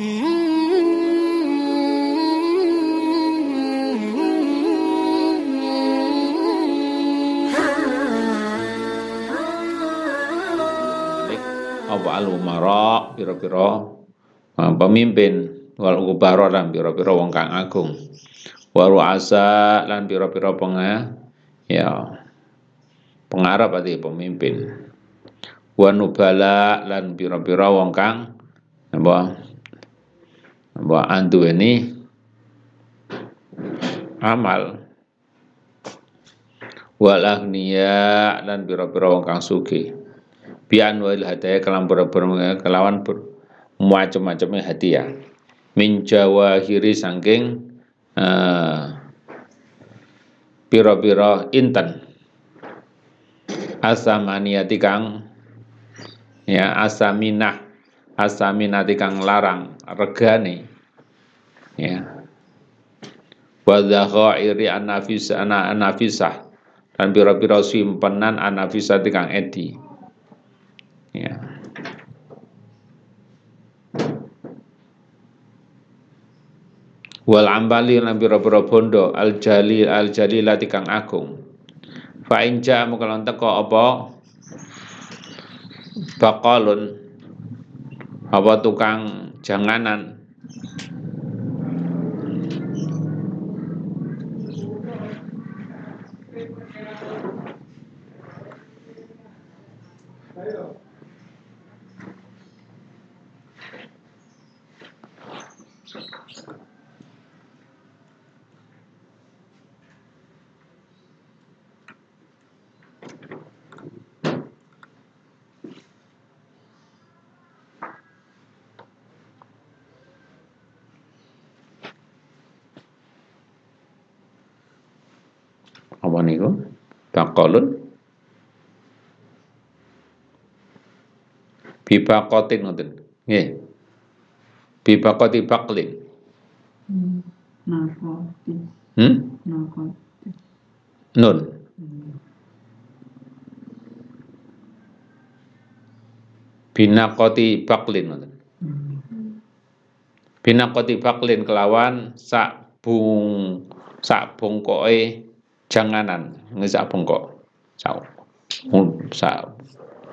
apa al umara pira-pira? Uh, pemimpin. Wal kubara lan pira-pira wong kang agung. Wa ru'asa lan pira-pira penga ya pengarap ati pemimpin. Wa nubala lan pira-pira wong kang apa apa antu ini amal. Wal agniya lan pira-pira wong kang sugih. Bian wal hadaya kelam kelawan macam-macamnya hadiah. Min jawahiri sangking uh, piro-piro inten. Asamaniyati kang ya asaminah asaminati kang larang regane. Ya. Wa iri anafis ana anafisah. Dan piro-piro simpenan anafisah kang edi. Ya. Wal ambali lan pira-pira bondo al jali al jalilati kang agung. Fa in ja'a mukalon teko apa? Baqalun apa tukang janganan apa niku baqalun bibaqatin ngoten nggih bibaqati baqlin Hmm. Nakoti. hmm Nakoti. nun Hmm. binaqati baqlin ngoten Hmm. binaqati baqlin kelawan sak bung sak bongkoke janganan nggih sak bongkok sak sak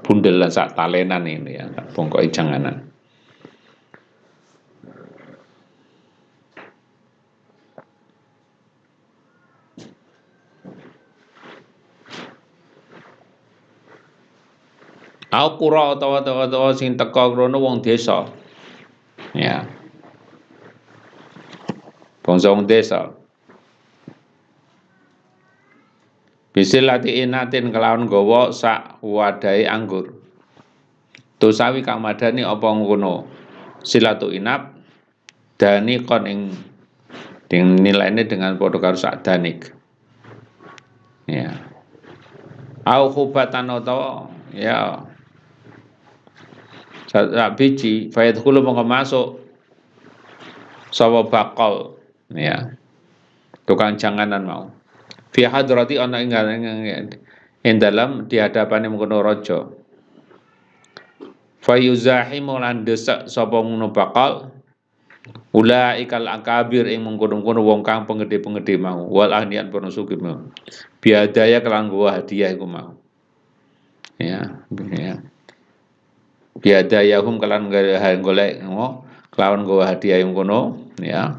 bundel sak talenan ini ya sak bongkoke janganan Au kura utawa utawa sing teka krono wong desa. Ya. Bangsa wong desa. Bisil lati inatin kelawan gawa sak wadahe anggur. Tusawi kang madani apa ngono. Silatu inap dani kon ing ding nilainya dengan padha karo sak danik. Ya. Au khubatan utawa ya sak biji fayad kulu mongko masuk sawa bakal ya tukang janganan mau fi hadrati ana ing ing dalam di hadapan mengkono raja. Fayuzahimu lan desak sapa ngono bakal ulaikal akabir ing mengkono-kono wong kang penggede-penggede mau wal ahnian pono sugih mau. Biadaya kelan gua hadiah iku mau. Ya ya. Biadayahum kalan golek ngo kelawan gowa hadiah yang kono ya.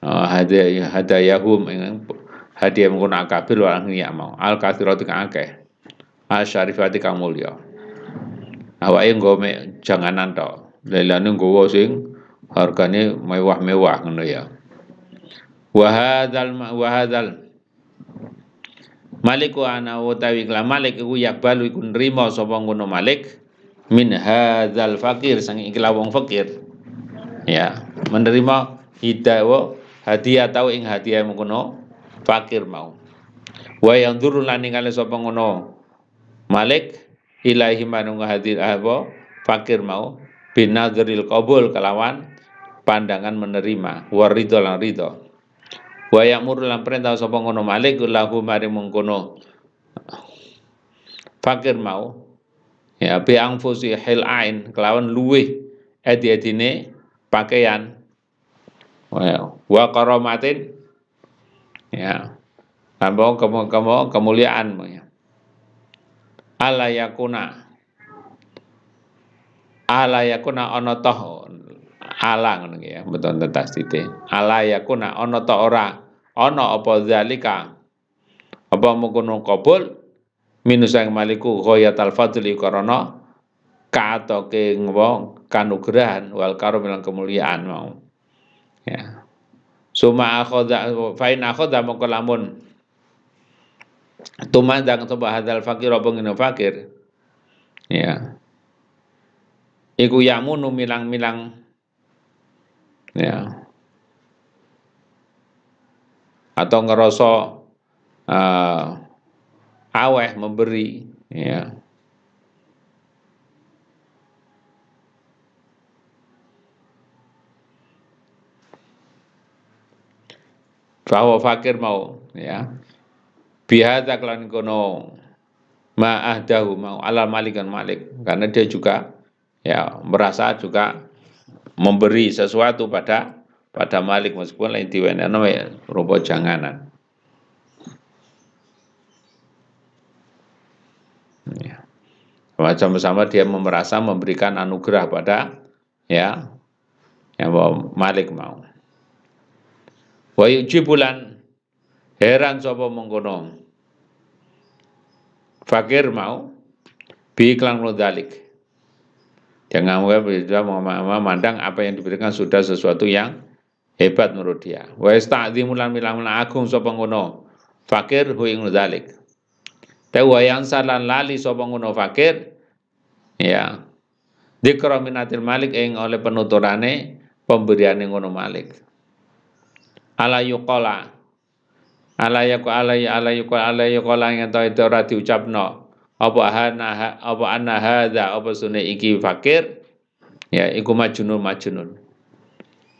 Uh, hadiah hadayahum hadiah kono akabir wal ya mau. Al kathirati kang akeh. Al syarifati kang mulya awake mek janganan tok. Lelane nggowo sing hargane mewah-mewah ngono ya. Wa hadzal wa hadzal. Malik wa ana utawi kala Malik iku yakbalu iku nrimo sapa ngono Malik. Min hadzal fakir sang ikilah wong fakir ya menerima hidawa hadiah tau ing hadiah mengkono fakir mau. Wa yang durun lan ningali sapa ngono. Malik ilahi manung hadir apa? Fakir mau. Binadzril qabul kelawan. Pandangan menerima. Waridho lan ridho. Wa ya'muru lan perintah sapa ngono. Malik lahu mari mengkono. Fakir mau. Ya bi angfusi hil ain kelawan luweh edi-edine pakaian. Wa karomatin ya. Tanpa kemu, kemu, kemuliaan ya. ala yakuna. Ala yakuna ana toh ala ngono ya betul tetas titik ala yakuna ana ta ora. Ana apa zalika? Apa mungkono qabul minus yang maliku ghayatul fadli karena katoke ngwong kanugrahan wal karum kemuliaan mau. Ya suma akhadha fa in akhadha mongko lamun. Tumandang sapa hadzal fakir apa ngene fakir ya. Iku yamunu milang-milang. Ya. Atau ngerasa uh, aweh memberi. Ya bahwa fakir mau ya bihadza klan kono ma'ahdahu mau alal malikan malik karena dia juga ya merasa juga memberi sesuatu pada pada malik meskipun lain diweneno ya rupa janganan ya. Sama-sama dia merasa memberikan anugerah pada ya yang Malik mau. Wa yujibulan heran sapa mengkono. Fakir mau bi iklan dalik. Jangan bisa memandang apa yang diberikan sudah sesuatu yang hebat menurut dia. Wa ista'dzimulan milang agung sapa ngono. Fakir hu ing dalik. Tapi yang salan lali sapa ngono fakir ya dikra minatil malik ing oleh penuturane pemberiane ngono malik ala yuqala ala yaku ala ala yuqal ala yuqala yang ta itu ora diucapno. Apa hana apa anna hadza apa sunne iki fakir? Ya iku majnun majnun.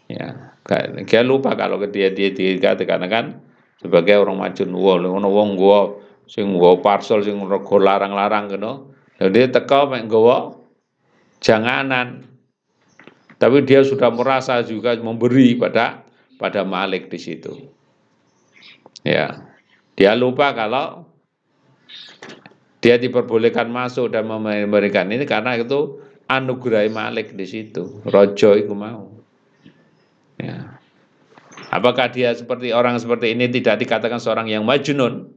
Ya dia lupa kalau dia dia dikatakan kan? Sebagai orang majnun wong ngono wong gua sing gua parcel sing rego larang-larang ngono. Jadi teko mek nggawa janganan. Tapi dia sudah merasa juga memberi pada pada Malik di situ. Ya, dia lupa kalau dia diperbolehkan masuk dan memberikan ini karena itu anugerah Malik di situ. Rojo itu mau. Ya. Apakah dia seperti orang seperti ini tidak dikatakan seorang yang majnun?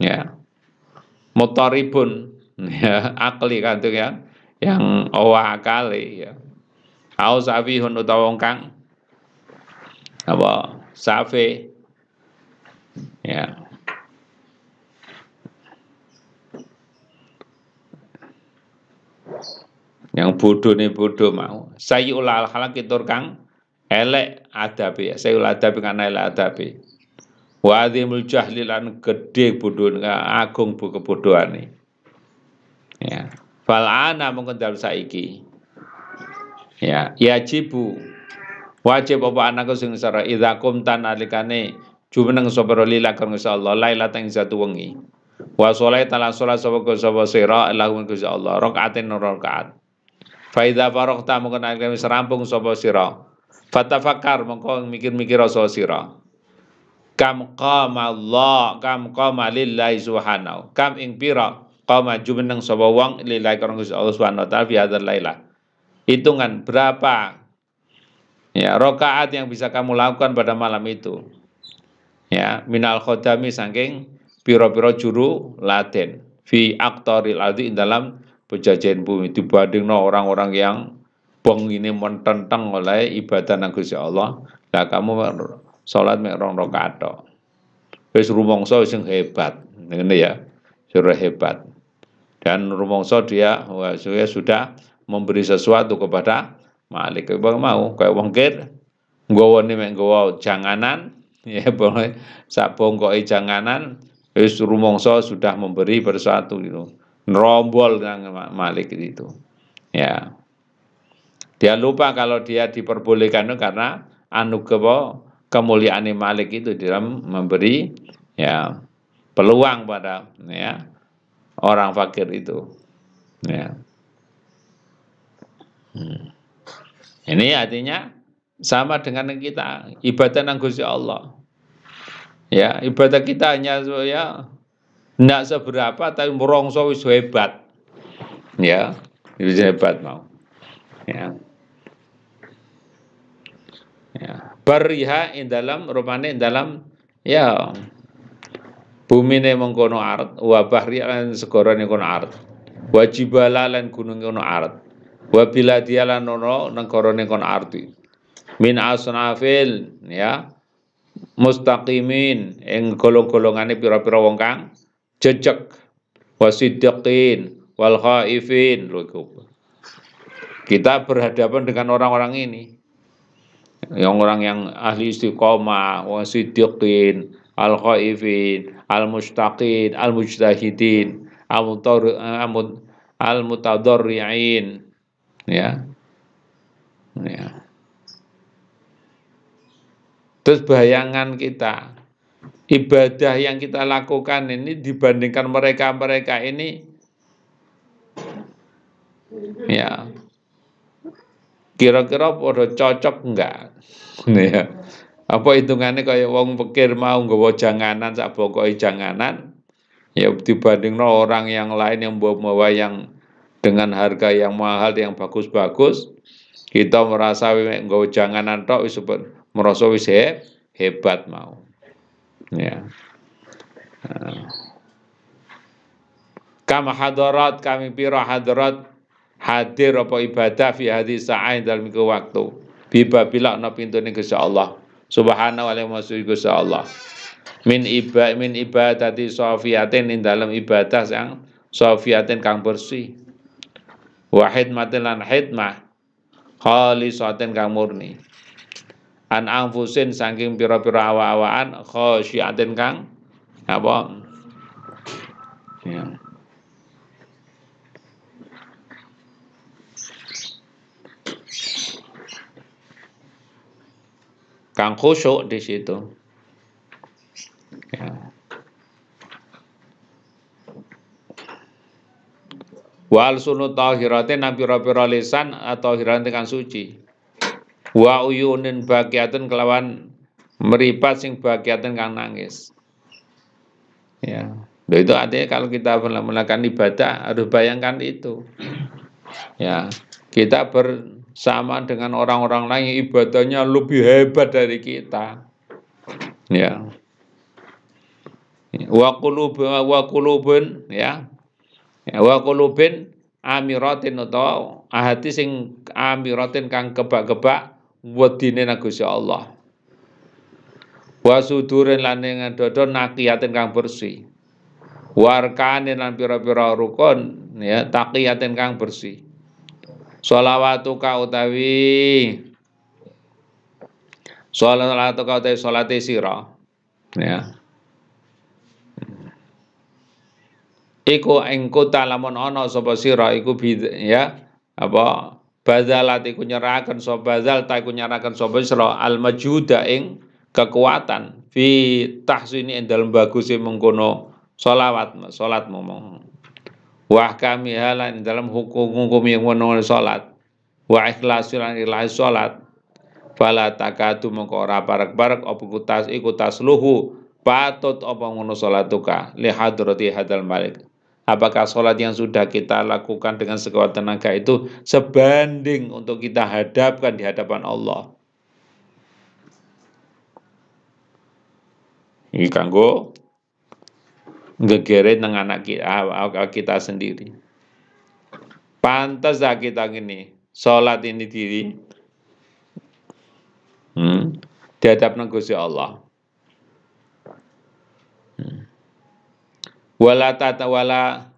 Ya. Motoribun ya, akli kan itu ya, yang owa kali ya. Aus afihun utawa kang apa? Safe ya. Yang bodoh nih bodoh mau. Sayyul al halak kitur kang elek adabi. Sayyul adabi kan elek adabi. Wa adzimul jahli lan gedhe bodoh agung bu kebodohan ya. Fal ana mungkin saiki. Ya. Yajibu wajib apa anakku sing sara idza qumtan alikane jumeneng sapa lila kang Allah lailatan satu wengi. Wa sholai tala sholat sapa sapa sira lahum Gusti Allah rakaatin rakaat. Fa idza faragta mungkin alikane wis rampung sapa sira. Fatafakar mongko mikir-mikir sapa sira. Kam qama Allah kam qama lillahi subhanahu. Kam ing pira? Qama jumeneng sapa wong lillahi kang Gusti Allah subhanahu wa taala fi hadzal laila hitungan berapa Ya, rokaat yang bisa kamu lakukan pada malam itu. Ya, minal khodami saking piro-piro juru laden fi aktoril aldi dalam pejajahan bumi dibandingno orang-orang yang bong ini mententeng oleh ibadah nang Gusti Allah. Lah kamu salat mek rong rakaat tok. Wis rumangsa sing hebat. Ngene ya. Suruh hebat. Dan rumangsa dia sudah memberi sesuatu kepada Malik bang mau kayak wong kir nggawa mek nggawa janganan ya boleh sak bongkoke janganan wis rumangsa sudah memberi bersatu gitu. Nerombol nang Malik itu. Ya. Dia lupa kalau dia diperbolehkan karena anugerah kemuliaan Malik itu dalam memberi ya peluang pada ya orang fakir itu. Ya. Hmm. Ini artinya sama dengan kita ibadah nang Gusti Allah. Ya, ibadah kita hanya ya tidak seberapa tapi merongso wis hebat. Ya, wis hebat mau. Ya. Ya, bariha in dalam rupane in dalam ya bumi ne mengkono art wa bahri lan segara kono art wa jibala lan gunung kono art wa biladiya lan ono negara kono arti. Min asnafil ya. Mustaqimin ing golong-golongane pira-pira wong kang jejeg. Wasiddiqin wal khaifin kita berhadapan dengan orang-orang ini. Yang orang yang ahli istiqomah, wasiddiqin, al khaifin, al mustaqin, al mujtahidin, al mutadarriin ya. Ya. Terus bayangan kita ibadah yang kita lakukan ini dibandingkan mereka-mereka ini ya kira-kira pada cocok enggak ya apa hitungannya kayak wong pikir mau nggawa janganan sak pokoke janganan ya dibanding orang yang lain yang bawa-bawa yang dengan harga yang mahal yang bagus-bagus kita merasa nggawa janganan tok wis merasa wis hebat mau. Ya. Kama hadarat kami pira hadarat hadir apa ibadah fi hadis sa'ain dalam iku waktu. Biba bila ana pintune Gusti Allah. Subhanahu wa ta'ala Gusti Allah. Min iba min ibadati sofiatin in dalam ibadah yang sofiatin kang bersih wahid matilan hidmah khalisatin kang murni. An anfusin saking pira-pira awa-awaan khosyiatin kang apa? Ya. Kang khusyuk di situ. Wal sunu tahiratin nabi pira lisan atau hiratin kang suci. Wa uyunin bagiatin kelawan meripat sing bagiatin kang nangis. Ya. Loh itu artinya kalau kita melakukan ibadah harus bayangkan itu. Ya, kita ber sama dengan orang-orang lain ibadahnya lebih hebat dari kita. Ya. Wa qulubun ya. Ya wa qulubin amiratin utawa hati sing amiratin kang kebak-kebak wedine nang Gusti Allah. Wa sudurin lan ing dodo nakiyatin kang bersih. Warkane lan pira-pira rukun ya taqiyatin kang bersih sholawatuka utawi sholawatuka utawi sholati sira ya iku engko lamun ana sapa sira iku ya apa bazalat iku nyerahaken sapa bazal ta iku nyerahaken sapa sira al majuda ing kekuatan fi tahsini ing dalem bagus mengkono sholawat salat momong wa kami halan dalam hukum-hukum yang menawan salat. Wa ikhlas lan ikhlas salat. Fala takatu mengko ora parek-parek apa kutas iku tasluhu patut apa ngono salatuka li hadrati hadal malik Apakah sholat yang sudah kita lakukan dengan sekuat tenaga itu sebanding untuk kita hadapkan di hadapan Allah? Ini kanggo ngegeret nang anak kita, kita sendiri. Pantas kita gini, sholat ini diri hmm, hadapan Gusti Allah. Wala tata wala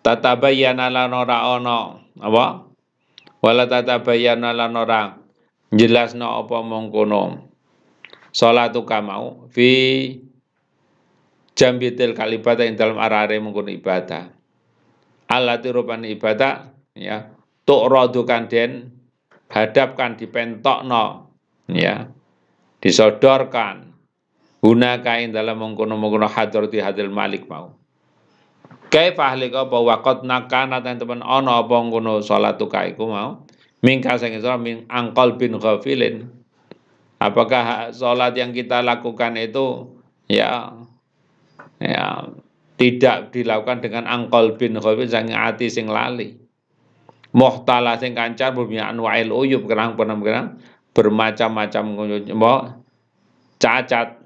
tatabayyana lan ora ana apa? Wala tatabayyana lan ora jelasno apa mongkono. Salatu kamau fi jambitil kalibata yang dalam arare mengkono ibadah alat rupan ibadah ya tuk rodukan den hadapkan dipentokno ya disodorkan guna kain dalam mengkono mengkono hadrati hadil malik mau Kaifa ahlik apa waqat nakana teman ono apa ngono salatu kaiku mau Mingka sang sira min angkol bin ghafilin. Apakah sholat yang kita lakukan itu ya ya tidak dilakukan dengan angkol bin ghafil sang ati sing lali. Muhtala sing kancar bumi anwa'il uyub kerang pernah bermacam-macam cacat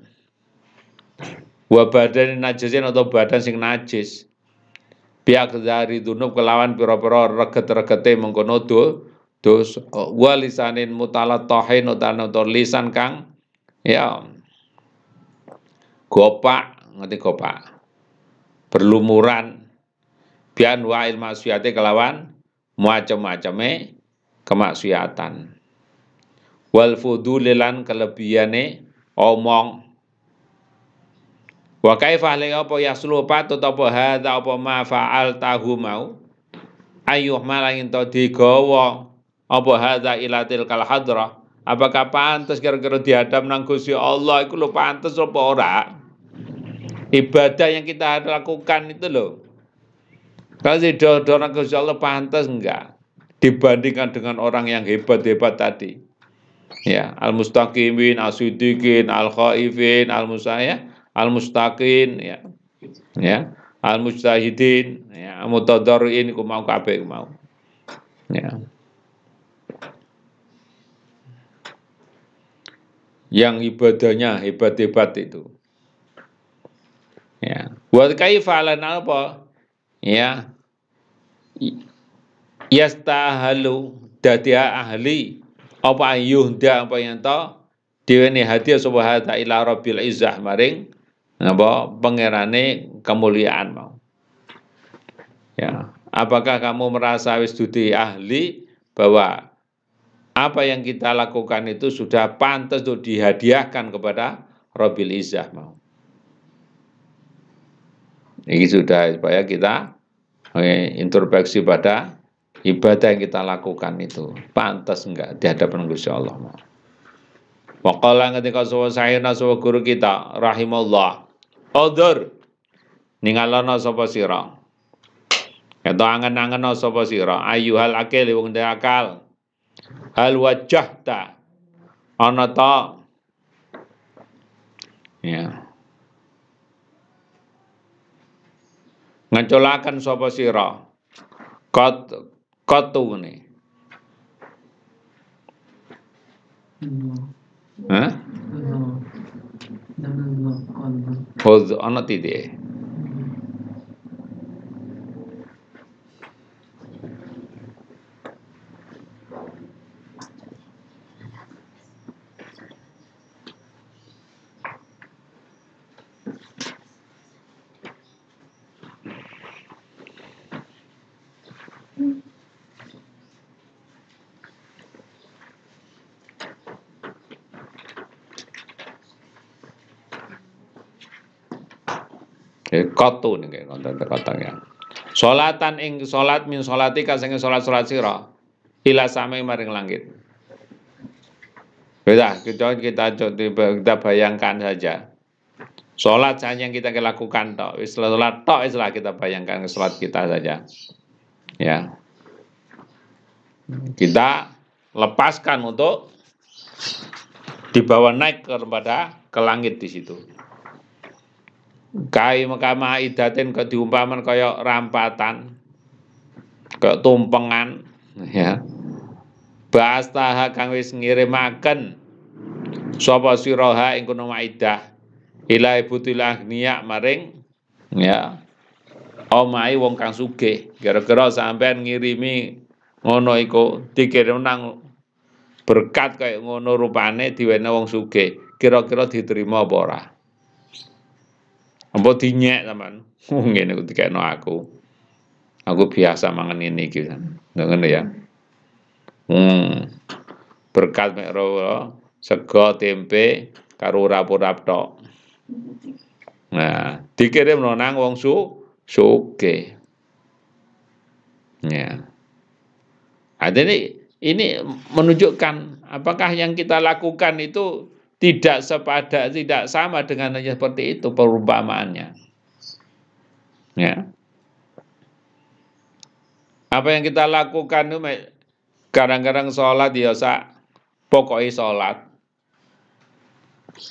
wa badan najisin atau badan sing najis. Pihak dari dunub kelawan pira-pira reget-regete mengkono do dos wa lisanin mutalatahin utawa lisan kang ya gopak ngerti gopak? Berlumuran. Bian wa ilmaksiyate kelawan macam-macame kemaksiatan. Wal fudulilan kelebihane omong Wa kaifa li apa yaslu patut apa hadza apa ma fa'al tahu mau? Ayuh malangin to digawa apa hadza ilatil kal hadrah? Apakah pantas kira-kira dihadap nang Gusti Allah? Iku lho pantas apa ora? Ibadah yang kita lakukan itu loh kalau tidak orang Gusti Allah pantas enggak? Dibandingkan dengan orang yang hebat-hebat tadi. Ya al mustaqimin al sudikin al khaifin al musaya al mustaqin ya. Ya. Al mustahidin ya. Mutadarrin ku mau kabeh mau. Ya. Yang ibadahnya hebat-hebat itu. Ya. Buat kaifalan apa? Ya. Yastahalu dadi ahli apa yuhda apa yang to diweni hadiah subhanahu ila rabbil izzah maring apa pangerane kemuliaan mau. Ya, apakah kamu merasa wis dudi ahli bahwa apa yang kita lakukan itu sudah pantas untuk dihadiahkan kepada Robil Izzah mau. Ini sudah supaya kita introspeksi pada ibadah yang kita lakukan itu pantas enggak di hadapan Gusti Allah mau. Waqala ketika sawa sahina sawa guru kita rahimallah Odur ningalana sapa sira. Eta angen-angen sapa sira hal akil wong akal. Hal wajahta ana ta ya. Ngecolakan sapa sira. Kot kotu ne. Hah? Khudh ana titik. kotu nih kayak konten ya. Solatan ing solat min solati kasenge solat solat sira ila same maring langit. Beda, kita kita kita bayangkan saja. Sholat saja yang kita lakukan tok. Sholat tok istilah kita bayangkan sholat kita saja. Ya. Kita lepaskan untuk dibawa naik kepada ke langit di situ. Kai makama idatin ke diumpaman kaya rampatan ke tumpengan ya. Bastaha kang wis ngirimaken sapa siraha ing kono maidah. Ila ibutil niyak maring ya. Omai wong kang sugih gara-gara sampean ngirimi ngono iku dikirim nang berkat kaya ngono rupane diwene wong sugih. Kira-kira diterima apa ora apa dinyek sampean. Oh ngene ku dikekno aku. Aku biasa mangan ini iki. Ngono ya. Hmm. Berkat mek sego tempe karo urap-urap tok. Nah, dikirim nang wong su suke. Ya. Ada ini ini menunjukkan apakah yang kita lakukan itu tidak sepada, tidak sama dengan hanya seperti itu perumpamaannya. Ya. Apa yang kita lakukan itu Kadang-kadang sholat ya sak pokoknya sholat.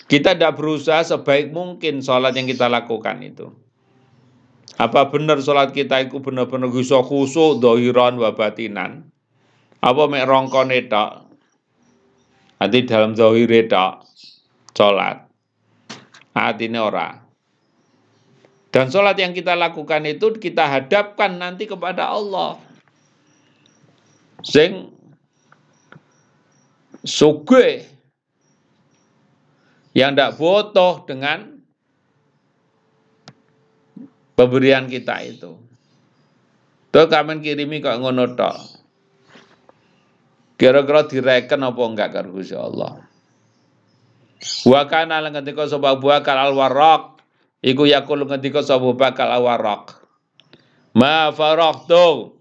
Kita tidak berusaha sebaik mungkin sholat yang kita lakukan itu. Apa benar sholat kita itu benar-benar bisa khusyuk, dohiran, wabatinan? Apa mek rongkone tok? Nanti dalam dohire tok sholat. Hati ini ora. Dan sholat yang kita lakukan itu kita hadapkan nanti kepada Allah. Sing suge yang tidak butuh dengan pemberian kita itu. Tuh kamen kirimi kok ngono tok. Kira-kira direken apa enggak karo Gusti Allah. Wa kana lan ketika sapa bakal al waraq iku yakul ketika sapa bakal al waraq. Ma faraqtu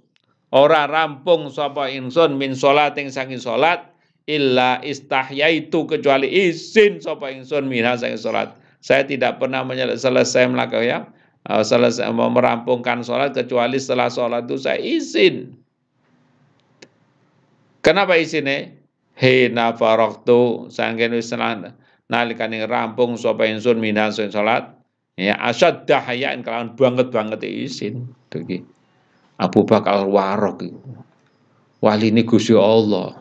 ora rampung sapa insun min salating saking salat illa istahyaitu kecuali izin sapa insun minha saking salat. Saya tidak pernah selesai melakukan ya, selesai merampungkan sholat kecuali setelah sholat itu saya izin. Kenapa izinnya? Hina faroktu sanggen wis nalikane rampung sapa minan sing salat. Ya asad dahayan kelawan banget banget izin. Iki Abu Bakar Warok wali ini Gusti Allah.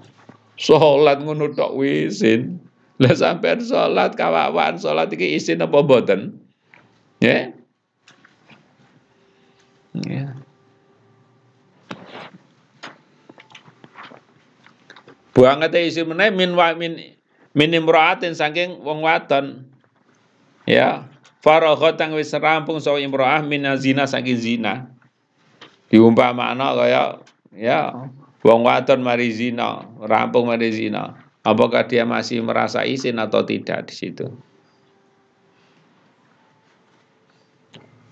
Salat ngono tok izin. Lah sampean salat kawawan salat iki izin apa mboten? Ya. Ya. Banget isi meneh min wa min min imra'atin saking wong wadon. Ya. Faragha tang wis rampung sawa imra'ah min zina saking zina. Diumpamana kaya ya wong wadon mari zina rampung mari zina. Apakah dia masih merasa izin atau tidak di situ?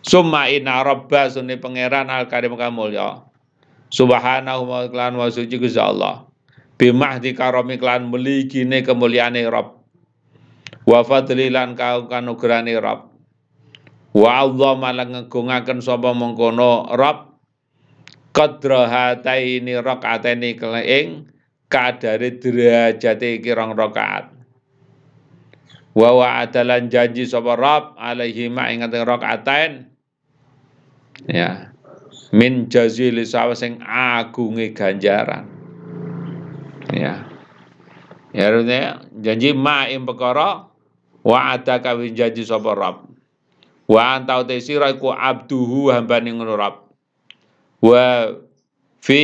Summa inna rabba sunni pangeran al karim kamulya subhanahu wa ta'ala wa suci Allah bimahdi karomi klan meligine kemuliaane Rabb wa fadli lan kanugrahane Rabb wa Allah malang ngegungaken sapa mengkono Rabb qadra hataini rakaataini ing kadare derajate iki rong rakaat. Wa wa adalan janji sapa Rabb alaihi ma ing rakaatain ya. Min jazili sawasing agunge ganjaran ya. Ya artinya janji ma ing perkara wa ada kawin janji sapa rab wa anta te sira iku abduhu hambane ngono rab wa fi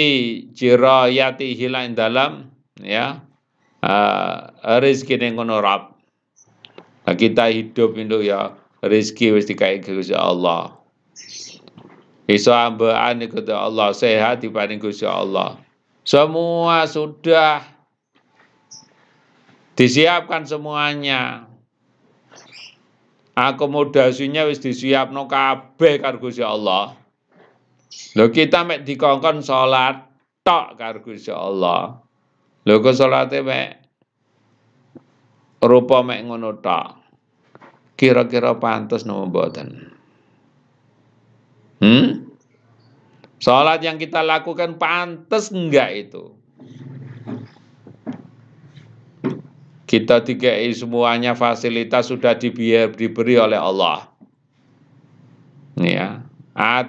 jirayati hilang dalam ya uh, rezeki ning ngono nah, kita hidup itu ya rezeki wis dikai Gusti Allah. Iso ambaan iku Allah sehat dibanding Gusti Allah semua sudah disiapkan semuanya. Akomodasinya wis disiapno kabeh karo Gusti Allah. Lho kita mek dikongkon salat tok karo Gusti Allah. Lho kok salate mek rupa mek ngono tok. Kira-kira pantas nopo mboten? Hmm? Sholat yang kita lakukan pantas enggak itu? Kita dikai semuanya fasilitas sudah dibiar, diberi oleh Allah. Ya,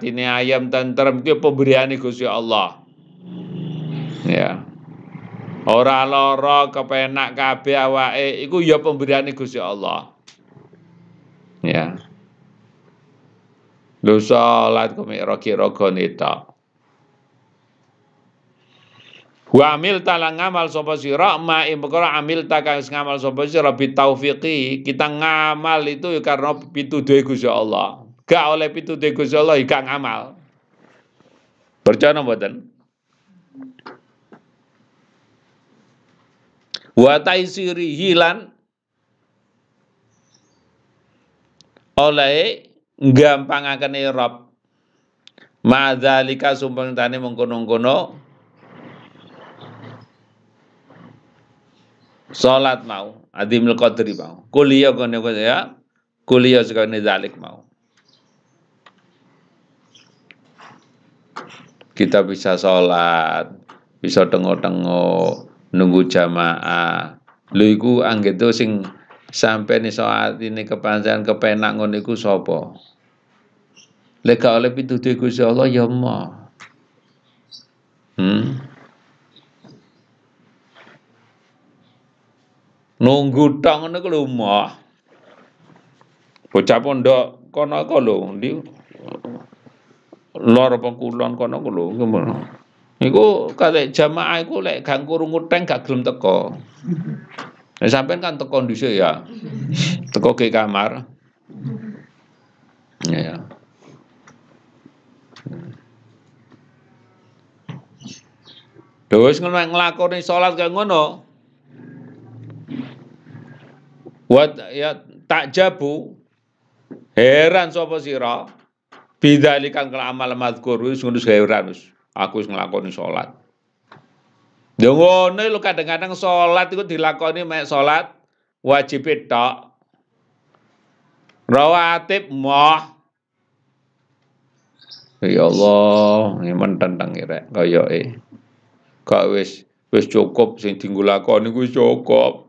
ini ayam tentrem itu pemberian Gusti Allah. Ya. Ora lara kepenak kabeh awake iku ya pemberian Gusti Allah. Ya. Lu salat komik kira gone tok. Wa amil talang ngamal sapa sira ma perkara amil ta kang ngamal sapa sira bi taufiqi kita ngamal itu ya karena pituduhe Gusti Allah. Gak oleh pituduhe Gusti Allah ya gak ngamal. Percaya mboten? Wa taisiri hilan oleh gampangaken Rob. Madzalika sumpeng tani mengkono-kono salat mau adimul qadri mau. Kuliah kene ya kuliah sekali zalik mau. Kita bisa sholat bisa tengok-tengok nunggu jamaah. Lho iku anggito sing sampai nih saat ini kepanjangan kepenak ngono iku sapa? Gak oleh pituduh Gusti Allah ya mau hmm? Nunggu tok ngono ku lho mah bocah pondok kono kok lho ndi? Lor kono ku lho iku kate jamaah iku lek gak kurungu teng gak gelem teko Nah, sampean kan teko dhisik ya. Teko ke kamar. Ya. ya. Lho wis nglakoni salat kaya ngono. Wat ya tak jabu heran sapa sira bidzalikan kal amal madzkur wis ngono heran wis aku wis salat. Ya ngono lho kadang-kadang salat iku dilakoni mek salat wajib tok. Rawatib moh. Ya Allah, ini mententang rek koyoke. Kok wis wis cukup sing dienggo lakoni kuwi cukup.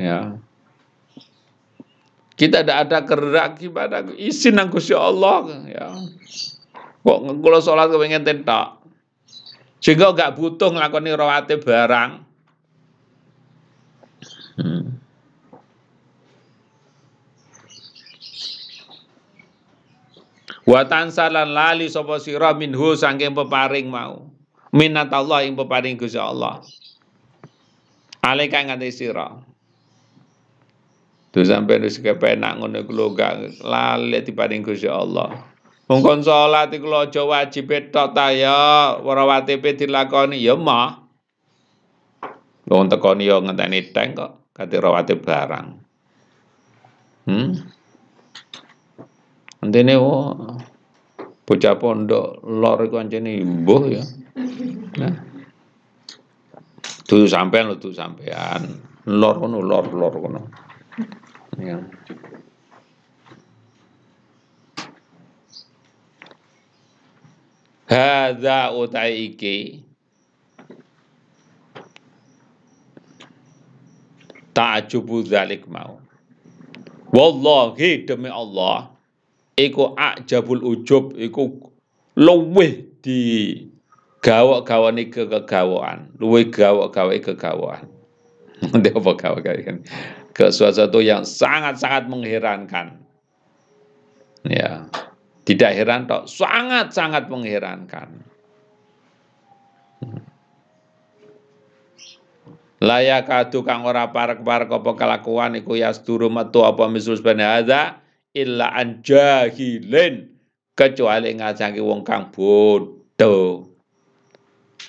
Ya. Kita tidak ada gerak gimana izin nang Gusti Allah ya. Kok kalau sholat kepengen tentak. Sehingga nggak butuh ngelakoni rawatib barang. Hmm. Wa tansalan lali sapa sira minhu saking peparing mau. Minat Allah ing peparing Gusti Allah. Alika ngate sira. Tuh sampai wis kepenak ngono iku lho gak lali Allah. Wong kon salat iku aja wajib tok ta ya, ora watipe dilakoni ya mah. Wong tekoni ya ngenteni teng kok, barang. Hmm. Antene wo bocah pondok lor iku anjene mbuh ya. Nah. Tuh sampean tuh sampean. Lor kono lor lor kono. Ya. Hadza utai iki ta'ajubu dzalik mau. Wallahi demi Allah iku ajabul ujub iku luwih di gawak-gawane kegawaan, luwih gawak-gawe kegawaan. Nanti apa gawak kan? Ke sesuatu yang sangat-sangat mengherankan. Ya. Tidak heran tok, sangat-sangat mengherankan. Layak adu kang ora parek-parek apa kelakuan iku yasduru metu apa misus ben hadza illa an jahilin kecuali ngajangi wong kang bodoh.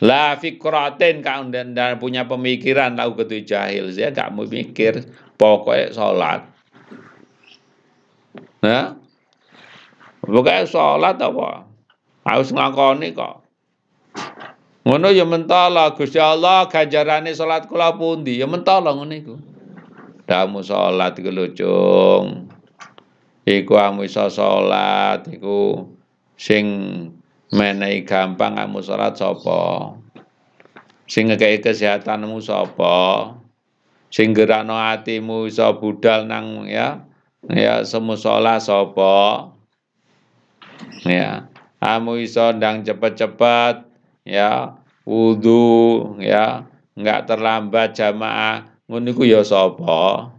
La fikratin kang dan, dan punya pemikiran tahu ketu jahil saya gak mau mikir pokoknya sholat. Nah, Pokoknya sholat apa? Harus nglakoni kok. Ngono ya mentala Gusti Allah ganjarane salat kula pundi? Ya mentala ngono iku. Damu salat iku lucung. Iku amu iso salat iku sing menehi gampang kamu salat sapa? Sing ngekei kesehatanmu sapa? Sing gerakno atimu iso budal nang ya ya semu salat sapa? Ya. Kamu iso ndang cepet-cepet ya. Wudu ya. Enggak terlambat jamaah. Ngono iku ya sapa?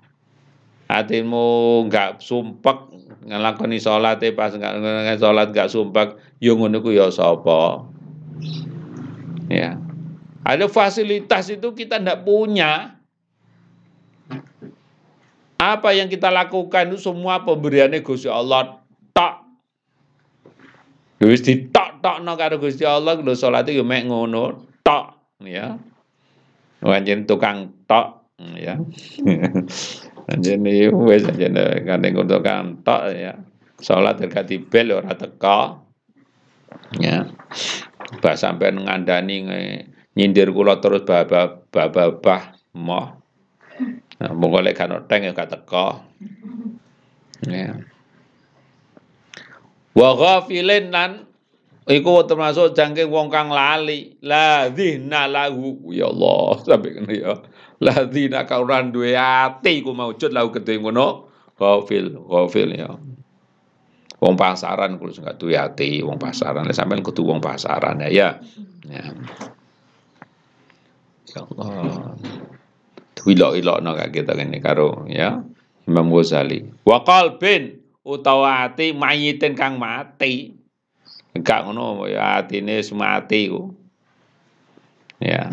Hatimu enggak sumpek ngelakoni sholat e pas enggak sholat enggak sumpek yo ya ngono iku ya sapa? Ya. Ada fasilitas itu kita ndak punya. Apa yang kita lakukan itu semua pemberiannya Gusti Allah Wis ditok-tokno karo Gusti Allah lho salate yo mek ngono, tok ya. Anjen tukang tok ya. Anjen wis anjen kandeng tukang tok ya. Salat dekati bel ora teka. Ya. Bah sampai ngandani nyindir kula terus babah babah moh. Nah, monggo lek kan teng ya gak teka. Ya wa ghafilin lan Iku termasuk jangke wong kang lali. Ladzina lahu ya Allah sampai kene ya. Ladzina kang ora duwe ati iku maujud lahu kedhe ngono. Ghafil, ghafil ya. Wong pasaran kulo gak duwe ati, wong pasaran. Sampeyan kudu wong pasaran ya. Ya. ya. Ya Allah. Wilok-ilokno gak kita kene karo ya Imam Ghazali. Wa qalbin utawa ati mayitin kang mati. Enggak ngono ya atine wis mati ku. Ya.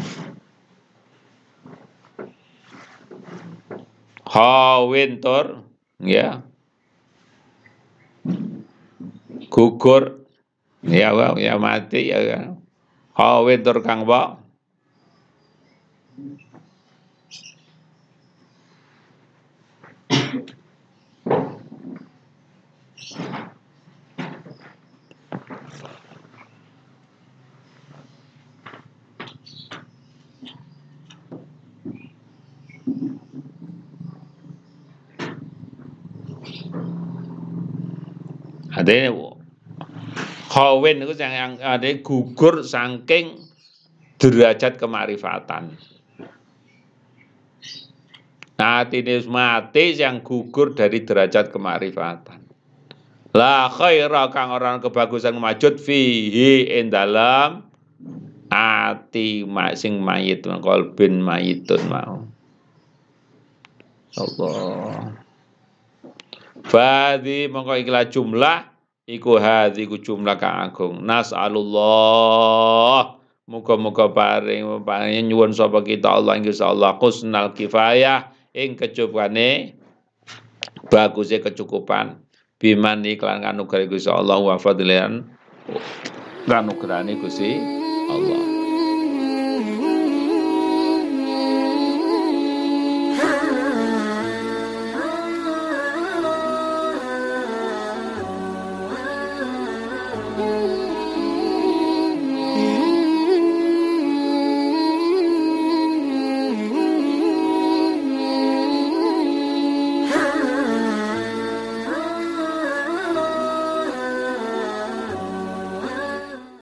Tur ya. Gugur ya ya mati ya. Hawin tur kang wa Adene khawin itu yang ada gugur saking derajat kemarifatan. Nah, ini mati yang gugur dari derajat kemarifatan. La khaira kang orang kebagusan majud fihi in dalam ati sing mayit kolbin mayitun mau. Allah. Fadi mongko ikhlas jumlah iku hadhi ku jumlah kang agung. Nas'alullah. Muga-muga paring paring nyuwun sapa kita Allah ing Allah. Kusnal kifayah. Ing kecukupane bagusnya kecukupan. Biman iklan anugerah Gusti Allah wa fadlan anugerah Gusti Allah